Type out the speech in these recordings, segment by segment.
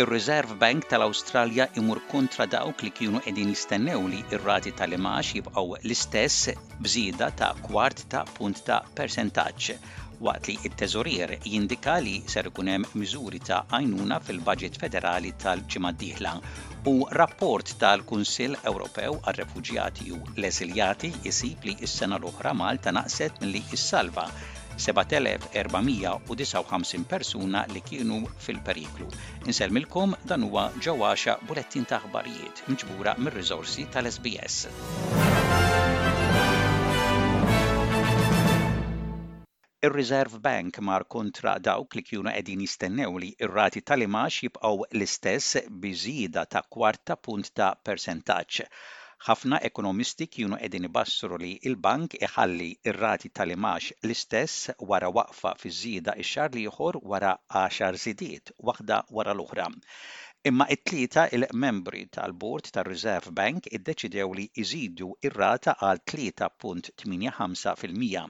Ir-Reserve Bank tal-Awstralja imur kontra dawk li kienu qegħdin jistennew li r-rati tal-imgħax jibqgħu l-istess b'żieda ta' kwart ta' punt ta' persentaġġ. waqt li t-Teżorier jindika li ser ikun hemm miżuri ta' għajnuna fil-baġit federali tal-ġimgħa d-dieħla u rapport tal-Kunsill Ewropew għar-Refuġjati u l-Eżiljati jsib li s-sena l-oħra Malta naqset milli ssalva 7,459 persuna li kienu fil-periklu. Insellmilkom dan huwa ġewwaxa Bulettin ta' Aħbarijiet. ġdid miġbura mir-riżorsi tal-SBS. Ir-Reserve Bank mar kontra dawk li kienu qegħdin jistennew li r-rati tal-imgħax jibqgħu l-istess bi żieda ta' kwart ta' punt ta' persentaġġ. Ħafna ekonomisti kienu qegħdin ibassru li l-bank iħalli r-rati tal-imgħax l-istess wara waqfa fiż-żieda x-xahar l-ieħor wara għaxar żidiet waħda wara l-oħra. Imma it-tlieta ilq membri tal-Bord tar-Reserve Bank iddeċidew li jżidu r-rata għal 3.85 fil-mija.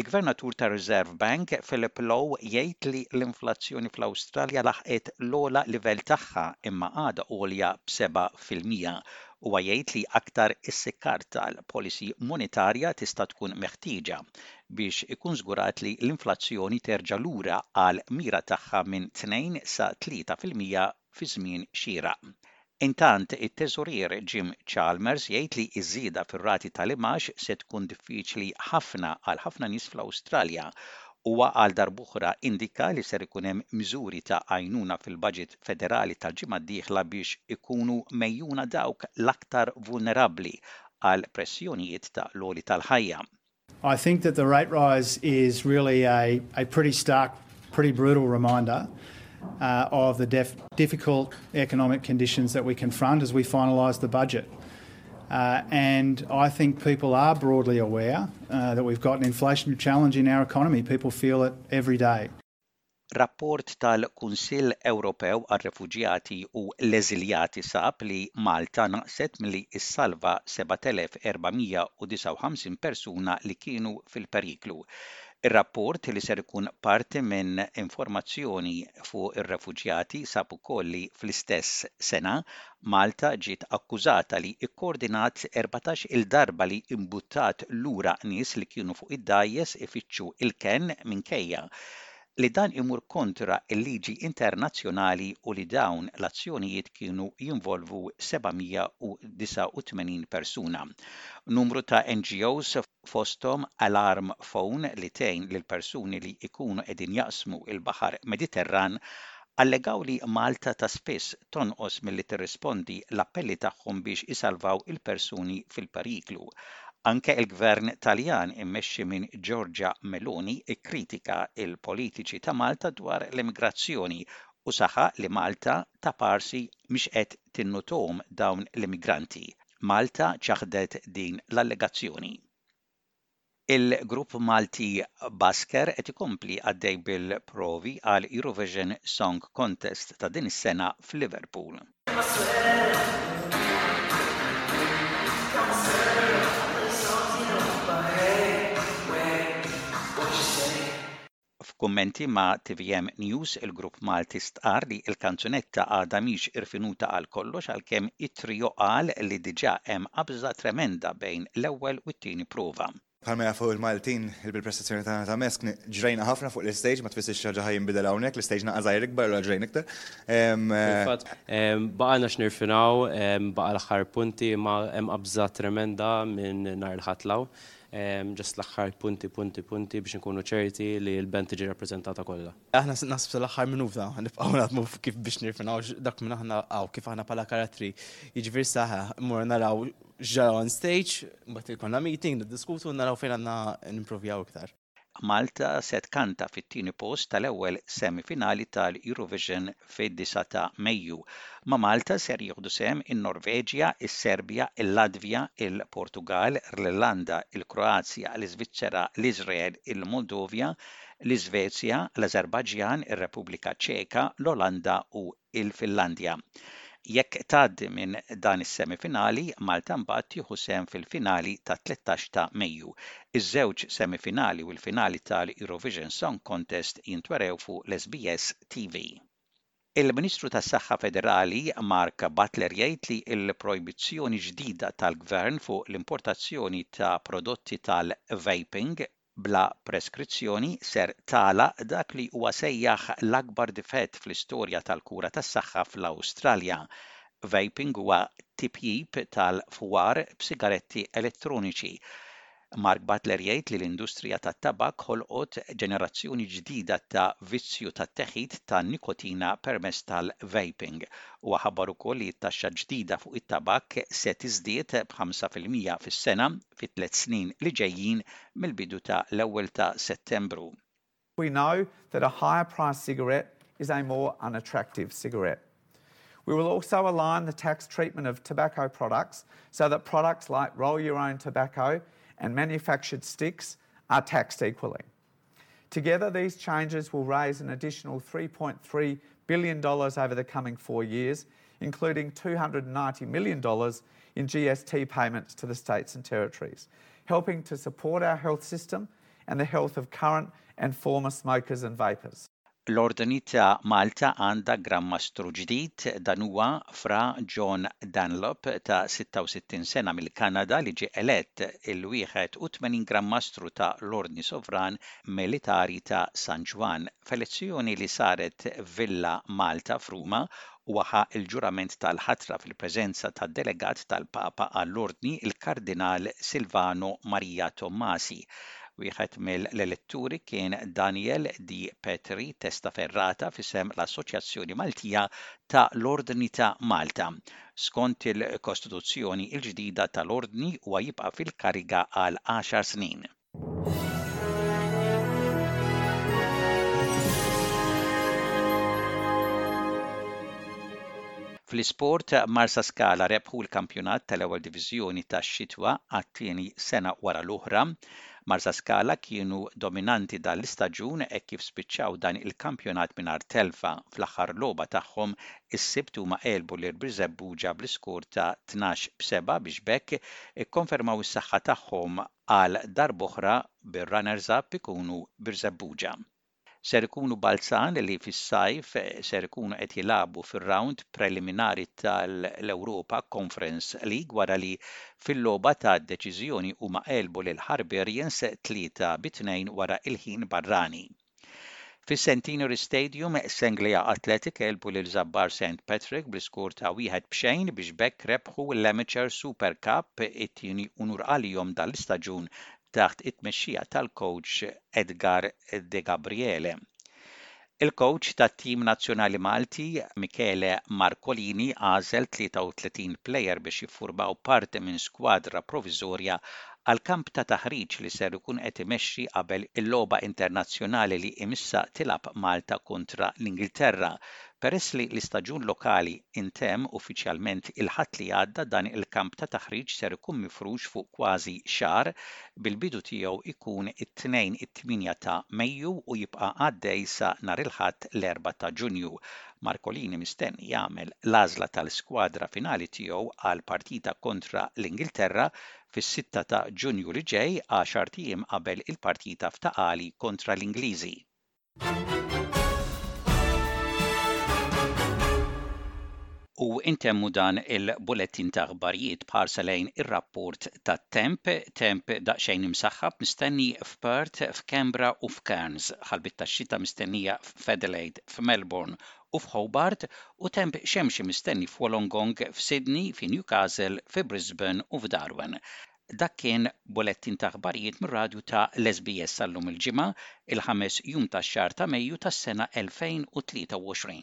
Il-Gvernatur tar-Reserve Bank, Philip Lowe jgħid li l-inflazzjoni fl-Awstralja laħqet l-ogħla livell tagħha imma għadha għolja b'seba' fil-mija. Huwa jgħid li aktar issikkar tal-policy monetarja tista' tkun meħtieġa biex ikun żgurat li l-inflazzjoni terġa' lura għall-mira tagħha minn tnejn sa tlieta fil-mija fi żmien xieraq. Intant, it-Teżorier Jim Chalmers jgħid li ż-żieda fir-rati tal-imgħax se tkun diffiċli ħafna għal ħafna nies fl-Awstralja. Huwa għal darb'oħra indika li ser ikun hemm miżuri ta' għajnuna fil-baġit federali tal-ġimgħa d-dieħla biex ikunu megħjuna dawk l-aktar vulnerabbli għall-pressjonijiet ta' l-għoli tal-ħajja. I think that the rate rise is really a, a pretty stark, pretty brutal reminder uh, of the def difficult economic conditions that we confront as we finalise the budget. Uh, and I think people are broadly aware uh, that we've got an inflation challenge in our economy. People feel it every day. Rapport tal-Kunsill Ewropew għar-Refuġjati u l-Eżiljati sab li Malta naqset milli ssalva 7,459 persuna li kienu fil-periklu. Ir-rapport, li ser ikun parti minn informazzjoni fuq ir-refuġjati, sab ukoll li fl-istess sena Malta ġiet akkużata li kkoordinat erbatax-il darba li imbuttat lura nies li kienu fuq id-dgħajjes ifittxu l-kenn minkejja li dan imur kontra l-liġi internazzjonali u li dawn l-azzjonijiet kienu jinvolvu 789 persuna. Numru ta' NGOs, fosthom alarm phone li tgħin lil persuni li jkunu qegħdin jaqsmu l-Baħar Mediterran, allegaw li Malta ta' spiss tonqos milli tirrispondi l-appelli tagħhom biex isalvaw il-persuni fil-periklu. Anke l-Gvern Taljan immexxi minn Giorgia Meloni kkritika l-politiċi ta' Malta dwar l-immigrazzjoni u saħaq li Malta ta' parsi mhix qed tinnuthom dawn l-immigranti. Malta ċaħdet din l-allegazzjoni. Il-grupp Malti Basker qed ikompli għaddej bil-provi għal Eurovision Song Contest ta' din is-sena f'Liverpool. F'kummenti ma' tvm News, il-grupp Malti stqarr li l-kanzunetta għadha mhix irfinuta għal kollox għalkemm it-trio qal li diġà hemm qabża tremenda bejn l-ewwel u t-tieni prova. Bħalma jafu l-Maltin, bil-prestazzjoni tagħna ta' Mesk ġrejna ħafna fuq l-istage, ma tfissirx li xi ħaġa ħa jinbidel hawnhekk, l-istage naqas għajr ikbar allura ġrejna iktar. Fil-fatt, baqgħalna x'nirfinaw, baqa' l-aħħar punti imma hemm qabża tremenda minn nhar il-Ħadd 'l hawn. Ehm, just l-aħħar punti, punti, punti biex nkunu ċerti li l-band tiġi rappreżentata kollha. Aħna nasib sal-aħħar minuta nibqgħu naħdmu kif biex nirfinaw dak minn aħna għaw kif aħna bħala karattri. Jiġifieri saħa, mmur naraw ġara on stage, mbagħad ikonna meeting, niddiskutu naraw fejn għandna nimprovjaw iktar. Malta se tkanta fit-tieni post tal-ewwel semi-finali tal-Eurovision fid-disgħa ta' Mejju. Ma' Malta ser jieħdu sehem in-Norveġja, is-Serbja, il-Latvja, il-Portugall, rl-Irlanda, il-Kroazja, l-Iżvizzera, l-Iżrael, il-Moldovja, l-Iżvezja, l-Ażerbajġjan, ir-Repubblika Ċeka, l-Olanda u il-Finlandja. Jekk tgħaddi minn dan is-semifinali, Malta mbagħad tieħu sehem fil-finali tat-tlettax ta' Mejju. Iż-żewġ semifinali u l-finali tal-Eurovision Song Contest jintwerew fuq l-SBS TV. Il-Ministru tas-Saħħa Federali, Mark Butler jgħid li l-projbizzjoni ġdida tal-Gvern fuq l-importazzjoni ta' prodotti tal-vaping bla preskrizzjoni ser tagħlaq dak li huwa sejjaħ l-akbar difett fl-istorja tal-kura tas-saħħa fl-Awstralja. Vaping huwa tipjip tal-fumar b'sigaretti elettroniċi. Mark Butler jgħid li l-industrija tat-tabakk ħolqot ġenerazzjoni ġdida ta' vizzju tat-teħid tan-nikotina permezz tal-vaping. Huwa ħabbar ukoll li t-taxxa ġdida fuq it-tabakk se tiżdied b'ħamsa fil-mija fis-sena fit-tliet snin li ġejjin mill-bidu ta' l-ewwel ta' Settembru. We know that a higher price cigarette is a more unattractive cigarette. We will also align the tax treatment of tobacco products so that products like roll your own tobacco and manufactured sticks are taxed equally. Together, these changes will raise an additional $3.3 billion over the coming four years, including $290 million in GST payments to the states and territories, helping to support our health system and the health of current and former smokers and vapors. L-Ordni ta' Malta għandha Gran Mastru ġdid, dan huwa Fra John Dunlop ta' 66 sena mill-Kanada li ġie elett il-81 Gran Mastru ta' l-Ordni Sovran Militari ta' San Ġwann f'elezzjoni li saret f'Villa Malta f'Ruma huwa ħa l-ġurament tal-ħatra fil-preżenza tad-Delegat tal-Papa għall-Ordni, il-Kardinal Silvano Maria Tommasi. Wieħed mill-eletturi kien Daniel Di Petri Testa Ferrata f'isem l-Assoċjazzjoni Maltija ta' l-Ordni ta' Malta. Skont il-Kostituzzjoni l-ġdida tal-Ordni huwa jibqa' fil-kariga għal għaxar snin. Fl-isport, Marsaskala rebħu l-kampjonat tal-Ewwel Diviżjoni tax-Xitwa għat-tieni sena wara l-oħra. Marsaskala kienu dominanti dan l-istaġun hekk kif spiċċaw dan il-kampjonat mingħajr telfa. Fl-aħħar logħba tagħhom is-Sibt huma għelbu lil Birżebbuġa bl-iskor ta' 12 b' 7 biex b'hekk ikkonfermaw is-saħħa tagħhom għal darb'oħra bir-runners up ikunu Birżebbuġa. Ser ikunu Balzan li fis-sajf ser ikunu qed jilagħbu fir-rawnd preliminari tal-Europa Conference League wara li fil-logħba ta' deċiżjoni huma għelbu lil Harbarians tlieta bi tnejn wara il-ħin barrani. Fis-Centenary Stadium, St Anglia Athletic għelbu lil Żabbar St Patrick bl-iskor ta' wieħed b'xejn biex b'hekk rebħu l-Amateur Super Cup, it-tieni unur għalihom dan l-istaġun taħt it-tmexxija tal-kowċ Edgar Degabriele. Il-kowċ tat-tim nazzjonali Malti, Michele Marcolini għażel 33 plejer biex jiffurmaw parti minn skwadra proviżorja għall-kamp ta' taħriġ li ser ikun qed imexxi qabel il-logħba internazzjonali li jmissha tilgħab Malta kontra l-Ingilterra, peress li l-istaġun lokali ntemm uffiċjalment il-Ħadd li għadda dan il-kamp ta' taħriġ ser ikun mifrux fuq kważi xahar bil-bidu tiegħu jkun it-Tnejn it-8 ta' Mejju u jibqa' għaddej sa nhar il-Ħadd l-4 ta' Ġunju. Marcolini mistenni jagħmel l-għażla tal-skwadra finali tiegħu għall-partita kontra l-Ingilterra fis-sitta ta' Ġunju li ġej, għaxart ijiem qabel il-partita f'Ta' Qali kontra l-Ingliżi. U intemmu dan il-bulettin ta' aħbarijiet b'ħarsa lejn ir-rapport tat-temp, temp daqsxejn imsaħħab mistenni f'Perth, f'Canberra u f'Cairns, ħalbiet tax-xita mistennija f'Adelaide, f'Melbourne u f'Hobart u temp xemxi mistenni f'Wollongong, f'Sydney, fi Newcastle, fi Brisbane u f'Darwen. Dak kien Bulettin ta' Aħbarijiet mir-Radju ta' l-SBS għal lum il-Ġimgħa, il-ħames jum tax-xahar ta' Mejju tas-sena 2023.